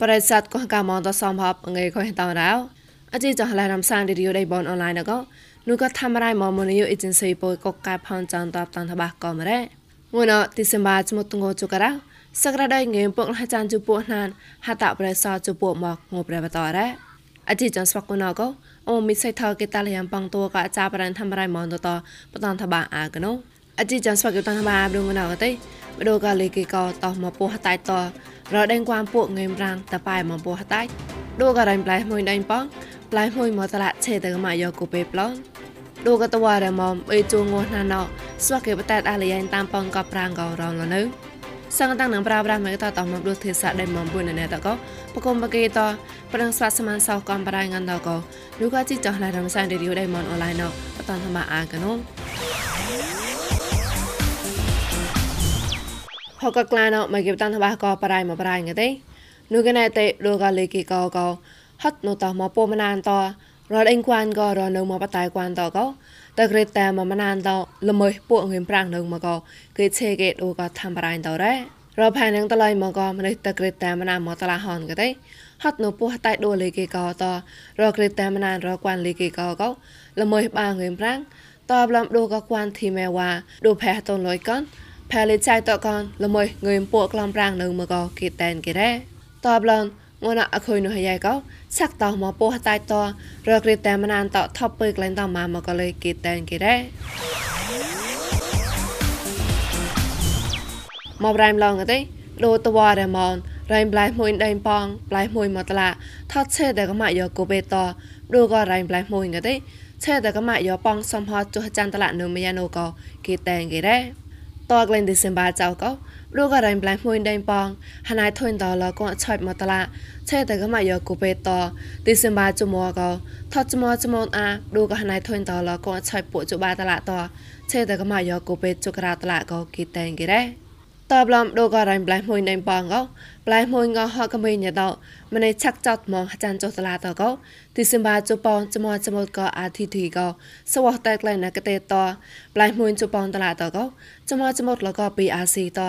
បរិស័ទកោះកាមងតសំហបងៃខុយតរោអជីចឡៃរំសានឌីរីយដៃបនអនឡាញកោនោះក៏ធ្វើរៃមមនីយអេเจนស៊ីបុយកកកាផនចានតបតាន់តបាក៏មរ៉េងួនអទីសម្បាចមុតងោជុករោសក្តាដៃងេពុកលចានជពុណានហតប្រេសជពុមកងោប្រេបតរ៉េអជីចស្វកុណកោអូមិសៃថកេតាលយ៉ាងបងតួកអាចាបរានធ្វើរៃមនតតបតាន់តបាអាកណូ អជីចស្វកុតាន់តបាប្រងណកតៃបដូកលេកេកោតមកពោះតៃតរដេងគួមពួកងេមរាំងតប៉ៃមកពោះតៃដូករៃប្លៃមួយដៃប៉ងប្លៃមួយមកតឡាឆេតកមកយកគូពេប្លងដូកតវ៉ារមអេជួងងណាណោស្វាកេបតែតអាលីយ៉ាងតាមប៉ងកប្រាំងកោរងលនៅសង្កតាំងនឹងប្រាប្រាស់មកតតមកដូចទេសាដៃមកបុនណែតកោបកុំបកេតប្រឹងស្វាសមានសោកំប្រាយងានតកោលូកាជីចោះឡៃរំសានឌីរីយដៃមកអនឡាញណោបតនធម្មអាកណូ ហកក្លាណោមកគេតាន់តបាកោប្រាយមកប្រាយងទេនោះកណែតេដូកាលេគីកោកោហត់នោះតមកពមណានតរត់អេងគួនក៏រនៅមកបតៃគួនតក៏តក្រេតតែមកម្នានតល្មើពួកងៀមប្រាំងនៅមកក៏គេឆេគេដូក៏ធ្វើបរៃតរ៉េរផែនឹងតឡៃមកក៏មិនតក្រេតតែមណាមកតឡាហនក៏ទេហត់នៅពោះតៃដូលេគេក៏តរក្រេតតែមណានរគួនលេគេក៏ក៏ល្មើបាងៀមប្រាំងតបឡំដូក៏គួនធីមេវ៉ាដូផែតនលុយកន ផែលេចៃតកនល្មើងៀមពួកក្លំប្រាំងនៅមកក៏គេតែនគេរ៉េតបឡំងួនអខុយនោះយាយក៏សាក់តោមកពោះតៃតរករីតែមណានតថប់ពើក្លែងតមកមកលេគេតែនគេរ៉េមកប្រៃមឡងទេដូតវ៉ារ៉េម៉នរៃប្លៃមួយដៃប៉ងប្លៃមួយមកតឡាថត់ឆេតែកម៉ាយកូបេតដូក៏រៃប្លៃមួយកទេឆេតែកម៉ាយកប៉ងសំហចុះចាន់តឡានៅមយ៉ាណូក៏គេតែនគេរ៉េ តក្លែងឌីសេមបាចៅក៏រូករៃប្លៃមួយដៃប៉ងហណៃធុញតលក៏ឆាច់មកតឡាឆេតែកម៉ាយកូបេតឌីសេមបាជមក៏ថត់ចមចមអារូក៏ហណៃធុញតលក៏ឆាច់ពួកជបាតឡាតឆេតែកម៉ាយកូបេតជក្រាតឡាក៏គេតែនគេរ៉េតបឡំដូក៏រៃប្លៃមួយណៃប៉ងក៏ប្លៃមួយងហកមេញត ម្នេះឆាក់ចត់មកចានចុះតឡាតក៏ទីសិមបាជប៉ងចមចមក៏អាធីធីក៏សវតែក្លែណាកតេតប្លៃមួយជប៉ងតឡាតក៏ចមចមលក៏ពីអាស៊ីត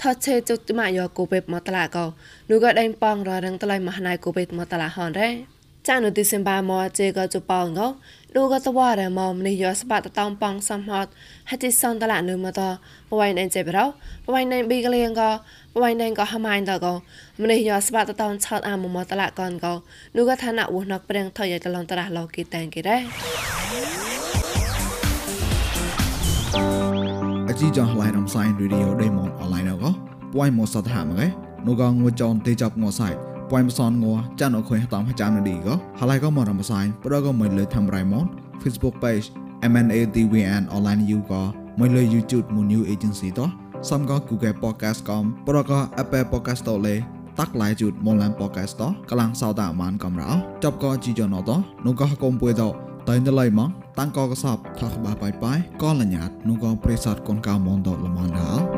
ថតឆេចុចម៉ាយកូពេបមកតឡាក៏នោះក៏ដេញប៉ងររងតឡៃមហណៃកូពេបមកតឡាហនរ៉េ ចានុទីសិមបាមកជេក៏ជប៉ងក៏ដូក៏តវ៉ារមមនេះយកស្បាតតោងប៉ងសំហតហតិសនតឡានៅមកតបវៃណែចេបរោបវៃណែប៊ីកលៀងក៏បវៃណែក៏ហម៉ៃតក៏ម្នេះយកស្បាតតោងឆតអាមមកតឡាកនក៏នោះក៏ឋានៈវណកព្រៀងថយតឡងតរះលោកគីតែងគេដែរអជីចងឡៃរំសាយរីឌីអូដេម៉ុនអនឡាញក៏ពួយមកសតហាមកឯនោះក៏ងួចនទេចាប់ងួសាយ ពួយមសនងัวចានអខុយតាមចាំនឌីក៏ហើយក៏មករំសាយប្រក៏មិនលើធ្វើរៃម៉ុន Facebook page MNATVN online you ក៏មិនលើ YouTube មួយ new agency តោះសំក៏ Google Podcast កំប្រក៏ Apple Podcast តលេតាក់ឡាយជូតមនឡាន podcast តកលាំងសោតាមានកំរោចប់ក៏ជីយ៉ណតនោះក៏កុំពួយតតែនឡៃមកតាំងក៏កសបថាក្បាបាយបាយក៏លញ្ញាតនោះក៏ប្រេសតកូនកៅមនតលមនដល់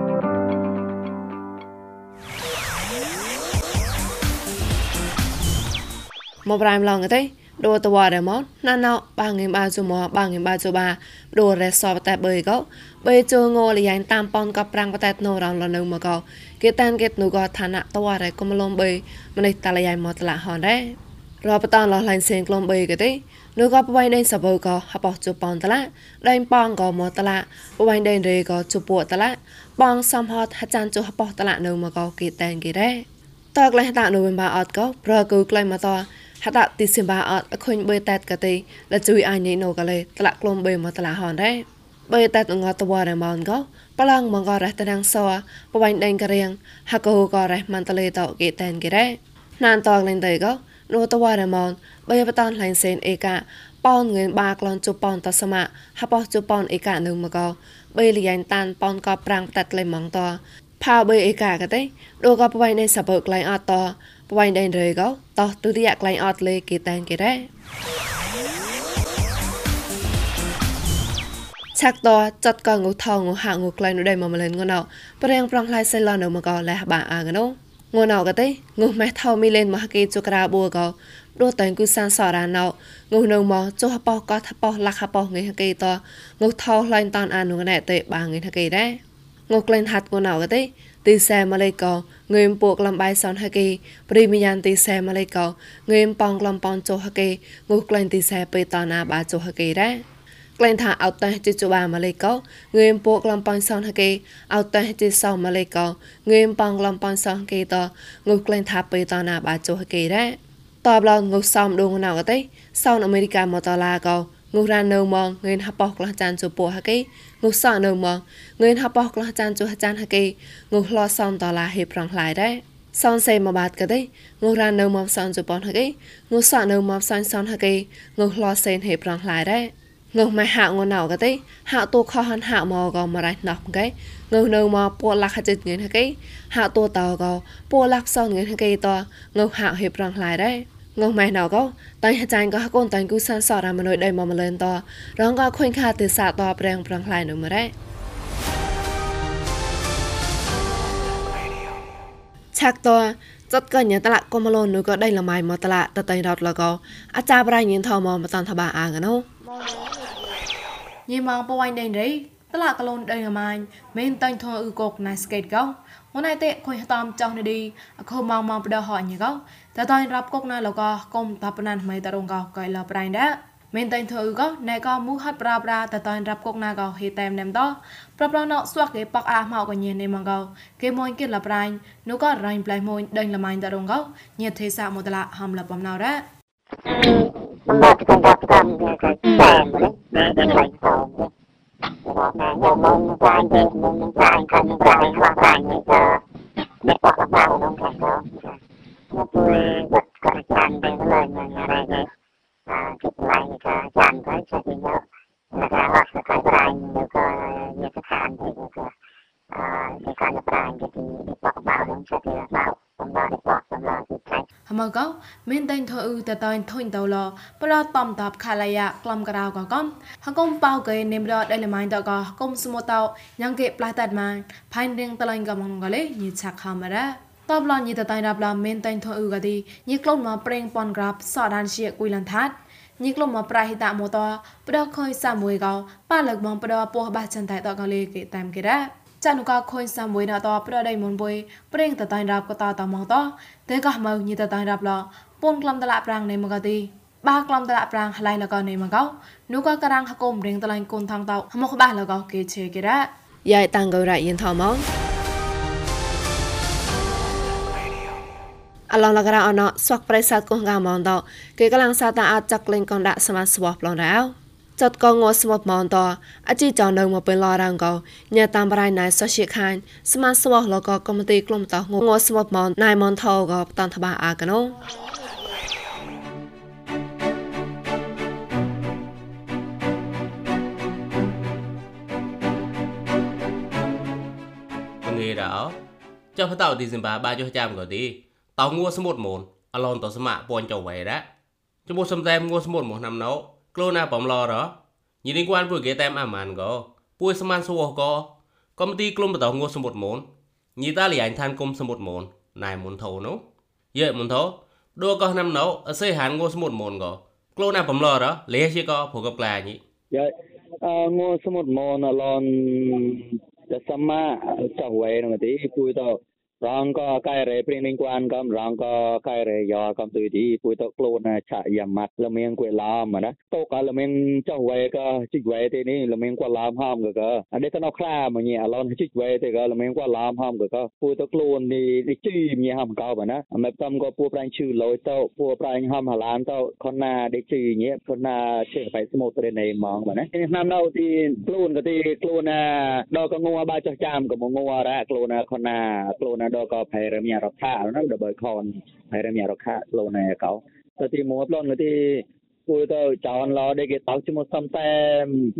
មកប្រៃមឡងទេដូតវ៉ារ៉េម៉ណាណោបាងេបាជុំបាងេបាជុបាដូរ៉េសបតែបើកោបើជងងលយ៉ាងតាមប៉ុនកប្រាំងបតែណូរងលនៅមកកោគេតានគេនូកោឋានៈតវ៉ារ៉េកុំលំបើម្នេះតលយ៉ាងមកតឡាហនដែររបតនលឡៃសេងក្លំបើកទេនូក៏បវៃដេញសបោក៏ហបោះជប៉ុនតឡាដេញប៉ងក៏មកតឡាបវៃដេញរេក៏ជពួតឡាបងសំហតហចានជហបោះតឡានៅមកកោគេតែងគេដែរតកលះតានូវិញបាអត់ក៏ប្រគឺក្លែងមកត ហតាទីសិបាអត់អខុញបេតែតកទេលជួយអាញញណូកលេតឡាក់ក្លុំបេមកតឡាហនដែរបេតែតងតវ៉ារម៉ោនក៏ប្លងមងក៏រះតណាំងសបបាញ់ដេញករៀងហកោក៏រះមន្តលេតគេតែនគេរ៉េណានតងលេងទៅក៏នោះតវ៉ារម៉ោនបេបតានឡៃសេនអេកាប៉ោនងឿនបាក្លនជប៉ុនតសមៈហបោះជប៉ុនអេកានឹងមកក៏បេលយ៉ាងតានប៉ោនក៏ប្រាំងតាត់លេម៉ងតផៅបេអេកាកទេដូក៏បបៃនៃសបើក្លែងអត់ត បបៃដេនរេក៏តោះទុតិយក្លែងអត់លេគេតែងគេរ៉េឆាក់តចាត់កងូថងូហាងូក្លែងនោះដែរមកម្លែនងណៅប្រៀងប្រងឡៃសៃឡនៅមកក៏លះបាអាងណូងូណៅក៏ទេងូម៉ែថៅមីលេនមកគេជក្រាបួក៏ដួតែងគូសានសរ៉ាណៅងូនៅមកចុះបោះក៏ថបោះលាក់បោះងៃគេតងូថៅឡៃតានអានុណែទេបាងៃគេដែរងូក្លែងហាត់ងូណៅក៏ទេ ទីសែម៉ាឡេកោងឿមពួកក្លំបៃសនហកេព្រីមីយ៉ានទីសែម៉ាឡេកោងឿមប៉ងក្លំប៉ងចុហកេងុះក្លែងទីសែបេតណាបាចុហកេរ៉ាក្លែងថាអត់តេះជាជបាម៉ាឡេកោងឿមពួកក្លំប៉ងសនហកេអត់តេះជាសោម៉ាឡេកោងឿមប៉ងក្លំប៉ងសនហកេតងុះក្លែងថាបេតណាបាចុហកេរ៉ាតបឡងុះសំដងណៅកតេសោនអាមេរិកាមកតឡាកោ ងុះរ៉ានៅមកងឿនហបោះក្លះចានជពោហកេងុះសក់នៅមកងឿនហបោះក្លះចានជចានហកេងុះឡសំតឡាហេប្រងខ្លាយដែរសនសេមកបាត់កទេងុះរ៉ានៅមកសនជប៉ុនហកេងុះសក់នៅមកសនសនហកេងុះឡសេនហេប្រងខ្លាយដែរងើម៉ែហាក់ងណៅកទេហាក់តូខហាន់ហាក់មកក៏មករៃណោះកែងើនៅមកពូលាក់ហចិត្តងឿនហកេហាក់តូតោក៏ពូលាក់សនងឿនហកេតងើហាក់ហេប្រងខ្លាយដែរ ងើម៉ែណៅក៏តាំងអាចារ្យក៏កូនតាំងគូសានសរមនុយដៃមកម្លែនតរងក៏ខ្វែងខាទិសាតប្រាំងប្រាំងខ្លាយនៅមរ៉េឆាក់តចត់កញ្ញាតឡាកុំឡូននោះក៏ដៃលម៉ៃមកតឡាតតៃរត់លកោអាចារ្យប្រៃញៀនថមកមកតាន់ថាបាអាងណូញីម៉ងពួយដៃរីតឡាកលូនដៃលម៉ៃមិនតាញ់ថអ៊ឺកុកណៃស្កេតកោ หนายเตะคุยตามจองดีๆเขามองมองประเดหอยนี่ก็แต่ตอนรับกกนาแล้วก็กลมทับนันไม่ตรงก็ก่อยเราปรายได้เมนเตนเธอก็นายก็มุฮัดปราปราแต่ตอนรับกกนาก็เฮแตมแนมต่อปรับเราเนาะสวกเกปอกอาเมากันเย็นในมังกรเกมอนกินละปรายนูก็รอยปลายมวยเดินละมันตรงก็เย็ดเทสะมดละหำละปอมนาได้มันมาจากการการเนี่ยใครแซมเลยใครแซมเลย Hãy subscribe cho kênh Ghiền Mì Gõ Để không bỏ I'm video hấp dẫn មានតែងធ្វើអ៊ឺតតៃធុញតលប្រតំតាប់ខាឡាយ៉ាក្លំក្រៅកកំហកុំប៉ៅកេនេមរដៃលម៉ៃតកកុំស្មតោយ៉ាងកេផ្លាតាត់ម៉ាផៃរៀងតឡៃកំងកលេញីឆាក់ខមរ៉ាតបឡញីតតៃរាប់ឡាមានតែងធ្វើអ៊ឺកទីញីក្លុំមកប្រេងប៉ុនក្រាបសអដានជាគួយលនថាត់ញីក្លុំមកប្រៃហិតម៉ូតប្រដខុយសាមួយកោប៉ាលឹកបងប្រដពោះបាចន្ទៃតកលេគេតាមគេរ៉ាចានុកាខុញសាមួយណតប្រដៃមុនបុយប្រេងតតៃរាប់កតតមកតតែកោះមកញីតតៃរាប់ឡ ពូនក្លំតឡាប្រាំងនៃមកទីបាក្លំតឡាប្រាំងខ្លៃលកនៃមកោនោះក៏ការងហកុំរៀងតឡាញ់គូនថងតោមកបាលកោគេជេគេរ៉ាយាយតាំងកោរ៉ាយិនថោមកអឡងលករ៉ាអណោស្វាក់ប្រេសាទកងកាមងតោគេកលាំងសាតាអាចចាក់លេងកងដាក់សមាស្វោះប្លងរ៉ោចតកងស្មបមន្តអជីចនៅមកពេលរងកោញ៉ាតាមប្រៃណៃសសិខានស្មាស្វោះលកកំទីក្លុំតងងស្មបមន្តណៃមន្តោកបតនតបាអាកណូ កោចុះផតោទីសិមបាបាចុះចាំក៏ទីតោងួសមុតមូនអឡនតស្មាក់ពួនចវេរៈចំពោះសំតែមងួសមុតមោះណាំណោក្លូណាបំឡរញីនេះគួនពួកគេតែមអាម៉ានក៏ពួយស្មានសួរក៏កំទីក្លុំបតោងួសមុតមូនញីតាលីអាញ់ឋានគុំសមុតមូនណៃមុនធោនោះយើមុនធោដួក៏ណាំណោអសេហានងួសមុតមូនក៏ក្លូណាបំឡរលេជាក៏ព្រោះកប្លាញីយើងួសមុតមូនអឡន 就他妈，就坏，他妈的，亏到。 រងក៏កែរេព្រៀងនឹងគួនកំរងក៏កែរេយ៉កំទុយទីពួយតខ្លួនឆាយ៉ាម៉ាត់លមៀងគួយឡាមណាតោក៏លមៀងចុះវេក៏ជីកវេទីនេះលមៀងគួយឡាមហមក៏ក៏អត់ទេទៅខ្លាមកញ៉ាអឡនជីកវេទីក៏លមៀងគួយឡាមហមក៏ក៏ពួយតខ្លួននេះនេះជីមញ៉ាហមក៏ណាអមេតំក៏ពួយប្រាញ់ឈឺលយតោពួយប្រាញ់ហមហឡានតោខណាដេជីញ៉ាខណាជិះបៃស្មូត្រេណេម៉ងណានេះឆ្នាំនៅទីខ្លួនក៏ទីខ្លួនណាដល់ក៏ងัวបាចុះចាំក៏មកងัวរ៉ាខ្លួនណាខណាខ្លួនណាដល់ក៏ផៃរមយ៉ារខាហ្នឹងដល់ខនផៃរមយ៉ារខាខ្លួនណាកោទៅទីមួយប្លន់ទៅ ពូទៅចោនឡដេគេតោជាមួយសំតែ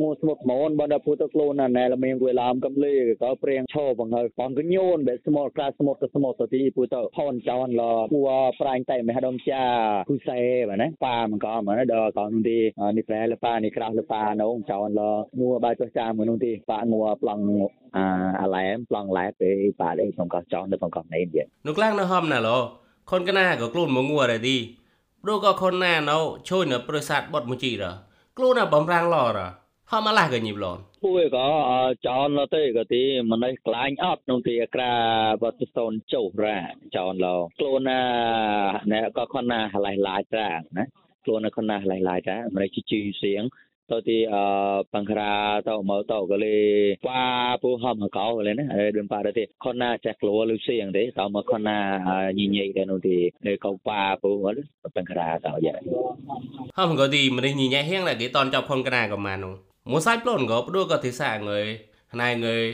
មួយស្មុតម៉ូនបើដល់ពូទៅខ្លួនណាណែលមៀងវេឡាមកំលីក៏ព្រៀងឈោបងហើយបងកញូនបែស្មោក្លាស្មុតទៅស្មុតទៅទីពូទៅផនចោនឡពូប្រាញ់តែមហដមចាគូសេបាទណាប៉ាមិនក៏មកដល់កោនោះទីនេះប្រែលប៉ានេះក្រៅលប៉ានោះចោនឡមួបាចុះចាមួយនោះទីប៉ាមួប្លង់អាអាឡែមប្លង់ឡែពេលប៉ានេះខ្ញុំក៏ចោនទៅខ្ញុំក៏ណេនទៀតនោះខ្លាំងនៅហំណាឡខនកណាក៏ខ្លួនមកងួរដែរទី ព្រោះក៏ខនណាណោជួយនៅប្រសាទបត់មួយជីរខ្លួនណាបំរាំងឡរហមឡាកញីប្លនពួយក៏ចោនលទៅក៏ទីមិនឯក្លាញ់អត់ក្នុងទីក្រាវត្តសនចុះរ៉ាចោនលខ្លួនណាណែក៏ខណាឡៃឡាយត្រាណាខ្លួនណាខណាឡៃឡាយត្រាមិនឯជីសៀង ទៅទីអបង្ក្រាទៅមកទៅក៏លេប៉ាពូហមកោលេណាដឹងប៉ាទៅទីខណាចាក់ក្លួលសៀងទេទៅមកខណាញញីទៅនោះទីកោប៉ាពូបង្ក្រាទៅយ៉ាហមក៏ទីមិនញញីហៀងឡាគេតនចាប់ខនកណាក៏មកនោះមួយសាច់ប្លន់ក៏ព្រោះក៏ទីសាងើយណៃងើយ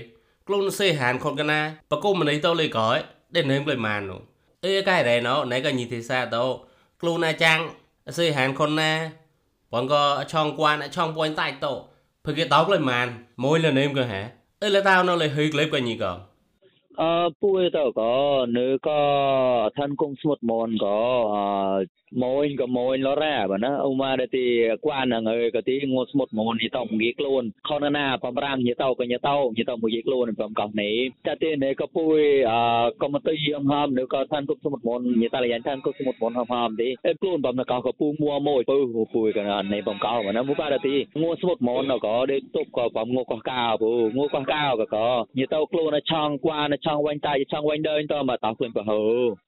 ខ្លួនសេហានខនកណាបកុំមិនទៅលេក៏ដេនឹមលេម៉ាននោះអេកែរ៉ែណោណៃក៏ញីទីសាទៅខ្លួនណាចាំងសេហានខនណា បងក៏ឆងគួនឆងពួយតាច់តោព្រោះគេតោកលេម៉ានមួយលនឹមក៏ហ่าអេលតៅនៅលេហឹកលេបក៏ញីក៏ អឺពួយទៅក៏នៅក៏ឋានគង់ស្មុតមនក៏អឺមួយក៏មួយលរ៉ាបើណាអូម៉ាដែលទីគួនហ្នឹងអើក៏ទីងួស្មុតមននេះតងងាយខ្លួនខនណាបំរាំងញីតោក៏ញីតោញីតោមួយខ្លួនបំកោនេះតែទីនេះក៏ពួយអឺក៏មកទីអំហាមនៅក៏ឋានគុកស្មុតមនញីតាលយ៉ាងឋានគុកស្មុតមនហំហាមទីអេខ្លួនបំកោក៏ពូមួមួយពូពួយក៏នេះបំកោបើណាមកបាទទីងួស្មុតមនក៏ដេតុបក៏បំងកោះកោពូងួកោះកោក៏ក៏ញីតោខ្លួនឆងគួនឆងវិញតើឆងវិញដើរតមកតោះខ្លួនប្រហូ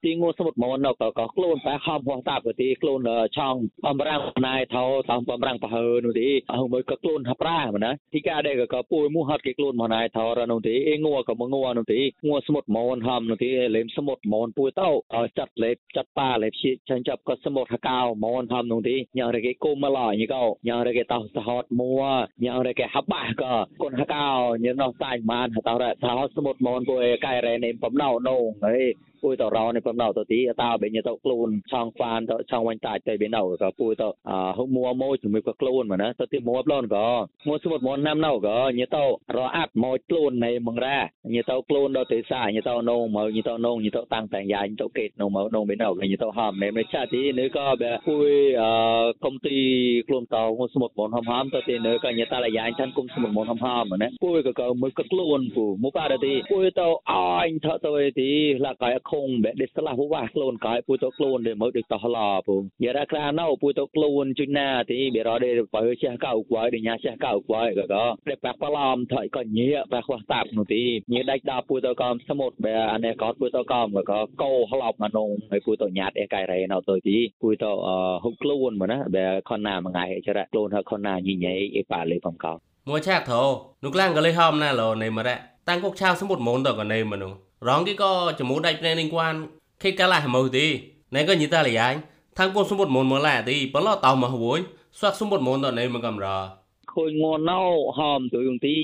ទីងូសមុទ្រមកនៅក៏ក៏ខ្លួនបែខំហោះតាប្រទីខ្លួនឆងបំរាំងណៃថោតោះបំរាំងប្រហូនោះទីអស់មួយក៏ខ្លួនហប្រាមណាទីកាដែរក៏ពួយមូហត់គេខ្លួនមកណៃថោរនោះទីអេងូក៏មកងូនោះទីងូសមុទ្រមកហំនោះទីលេមសមុទ្រមកពួយតោឲ្យចាត់លេបចាត់ប៉ាលេបឈីចាញ់ចាប់ក៏សមុទ្រហកៅមកហំនោះទីញ៉ាងរគេគុំមកឡោញីកោញ៉ាងរគេតោះសហតមួញ៉ាងរគេហបាក៏គុនហកៅញ៉ាងនោះតាញ់បានតោះរសហតសមុទ្រមកពួយកែរ៉េនេបំណៅនងហេពួយតរនេះបំណៅទៅទីតើបេញទៅខ្លួនឆងហ្វានទៅឆងវិញតាច់ទៅបេណៅក៏ពួយទៅហុកមួមួយជំនួយក៏ខ្លួនមកណាទៅទីមួប្លន់ក៏មួសមុតមនណាំណៅក៏ញទៅរអាត់មកខ្លួននៃមងរ៉ាញទៅខ្លួនដល់ទេសាញទៅនងមកញទៅនងញទៅតាំងតែយ៉ាញទៅកេតនងមកនងបេណៅញទៅហមនៃមិនចាទីនេះក៏បែពួយកំទីខ្លួនតមួសមុតមនហំហំទៅទីនៅក៏ញតាលយ៉ាញឋានគុំសមុតមនហំហំណាពួយក៏ក៏មើលក៏ខ្លួនពូមកបាទទីពួយទៅអញថទៅទីឡាកៃខងបែដេស្លាហូវ៉ាខ្លួនកែពួយទៅខ្លួនដែលមើលដូចតោះឡពូយារ៉ាក្រាណៅពួយទៅខ្លួនជុញណាទីបេរ៉ដេបើចេះកៅគួយដេញចេះកៅគួយក៏ក៏ដែលប៉ះប្លំថយក៏ញៀប៉ះខ្វះតាប់នោះទីញៀដាច់ដល់ពួយទៅកំសមុទ្របែអានេះក៏ពួយទៅកំក៏កោហឡប់មកនងហើយពួយទៅញ៉ាត់អេកៃរ៉េនៅទៅទីពួយទៅហុកខ្លួនមកណាបែខនណាមួយថ្ងៃចរ៉ខ្លួនហើយខនណាញីញ៉ៃអេប៉ាលេបំកោមួយឆាក់ថោនុក្លាំងក៏លេហំណាឡនៃមរៈតាំងគុកឆាវសមុទ្រមនតក៏នៃមនុស្ស rong cái co chỉ muốn đại bên liên quan. Khi cả lại màu thì nên có như ta là anh? Thằng con số một môn mà lại thì bắn lo tàu mà hối xuất số một môn đó này mà cầm rờ. Khôi ngon nâu, hòm tụi dùng tí.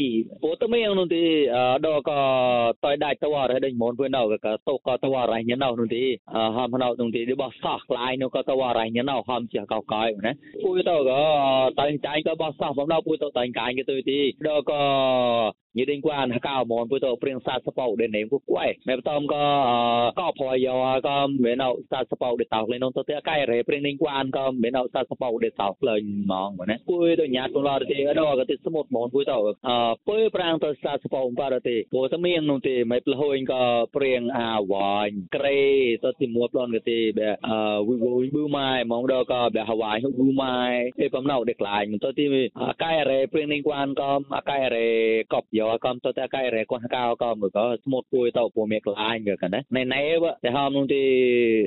Bố tớ mấy ông nông tí. Ờ, đó có tòi đại tàu ở đây môn vừa nào cả tàu có tàu ở đây nhớ nào nông tí. Ờ, hòm nào nông tí để bỏ sạc lại nó có tàu ở đây nhớ nào hòm chỉ cầu coi nè bùi tàu có tành trái có bỏ sạc bóng nào bùi tàu tành cái cái tụi tí. Đó có 2년간 하가몬 부터 프린 사스파우 데 네임 국과에 맵톰 거 거포여 거 메노 사스파우 데 타우 레논 토테 아카이 레 프린 닝관 거 메노 사스파우 데 타우 플런 멍 뭐네 뿌이 도 냐트 라 데 어도 거 스못 몬 부이 도 뿌이 프랑 토 사스파우 바라 데 보스 미엔 농 데 메플 호잉 거 프린 아 와인 크레 토 티모 플론 거 데베 아 위고 위부 마이 멍 도 거베 하와이 후 마이 에범 나우 데 클라이 토 티 아카이 레 프린 닝관 거 아카이 레 겁យកកំទៅតែកែរែកោះកៅកំក៏ស្មុតពួយទៅពូមេក្លាញក៏កណេណែណែតែហមនោះទី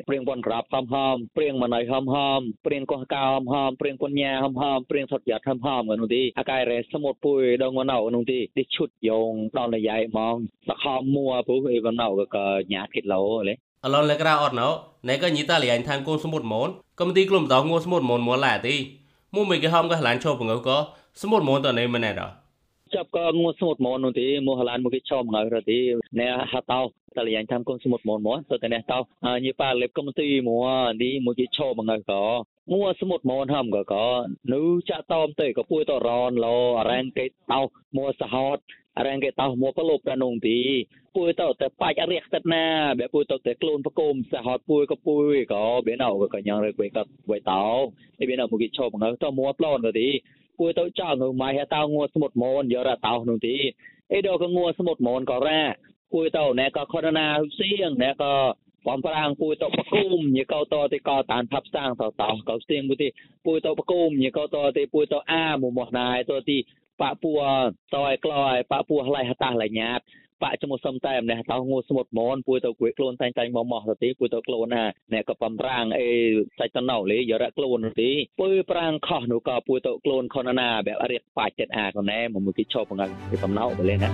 ព្រៀងប៉ុនក្រាប់ហំហំព្រៀងមណៃហំហំព្រៀងកោះកៅហំហំព្រៀងប៉ុនញ៉ាហំហំព្រៀងសុតយ៉ាត់ហំហំនោះទីអាកែរែស្មុតពួយដងណៅនោះទីទីឈុតយងដល់លយាយមកសខំមួពូអីវណៅក៏ញ៉ាគិតឡូលេអឡនលេក្រៅអត់ណោណែក៏ញីតាលៀងថាងគូនស្មុតមនកំទីក្លុំតងងួស្មុតមនមួឡាទីមុំមិនគេហំក៏ឡានឈប់ងើក៏ស្មុតមនតណេមិនណែដល់ ចាប់ក៏ងួស្មុតមកនោះទីមកហឡានមកគេឆោមងើរទីណែហតោតលយ៉ាងតាមគុំស្មុតមកមកទៅតែណែតោញីប៉ាលេបកំទីមកនេះមកគេឆោមងើក៏ងួស្មុតមកហំក៏ក៏នៅចាក់តោមទៅក៏ពួយតរនឡរ៉ែងគេតោមកសហតរ៉ែងគេតោមកប្រលប់ប្រនងទីពួយទៅតែបាច់រះទឹកណាបែពួយទៅតែខ្លួនប្រគមសហតពួយក៏ពួយក៏បៀណៅក៏យ៉ាងរើគេក៏ໄວតោឯបៀណៅមកគេឆោមងើតមកប្លន់ក៏ទី ពួយទៅចោលនៅម៉ៃហតោងួស្មុតមនយករតោនោះទីអីដល់ក៏ងួស្មុតមនក៏រ៉ាពួយទៅណែក៏ខនណាសៀងណែក៏បំប្រាំងពួយទៅបគុំញីកោតទីកោតានផាប់សាងតតោកោស្ទៀងមួយទីពួយទៅបគុំញីកោតទីពួយទៅអាមួយមកណៃទៅទីប៉ពួតយក្លយប៉ពួឡៃហតាឡញ្ញាត បាក់ចមុសំតែម្នេះតោងូស្មុតមនពួយទៅគួយខ្លួនតែងតែងមកមកទៅទីពួយទៅខ្លួនណាអ្នកក៏បំរាងអេសាច់តណៅលេយរៈខ្លួនទីពួយប្រាងខោះនោះក៏ពួយទៅខ្លួនខនណាបែបរៀកបាច់ចិត្តអាកណែមកមួយគេឈប់ងគេបំណៅទៅលេណា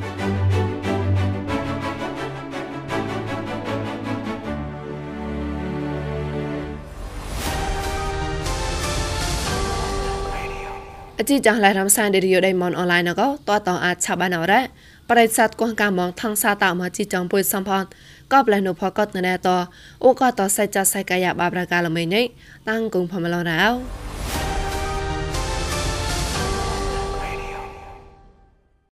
អជីចាស់ឡៃរំសានឌីរីយដៃមនអនឡាញណកតតអាចឆាបានអរ៉ា ប្រិស័តគងកាមងថងសាតមកជីចងពុយសំផនក៏ប្លែនុផកតណែតអូក៏តសៃចាសៃកាយាបាប្រកាលមីនេះតាំងគងផមឡរ៉ោ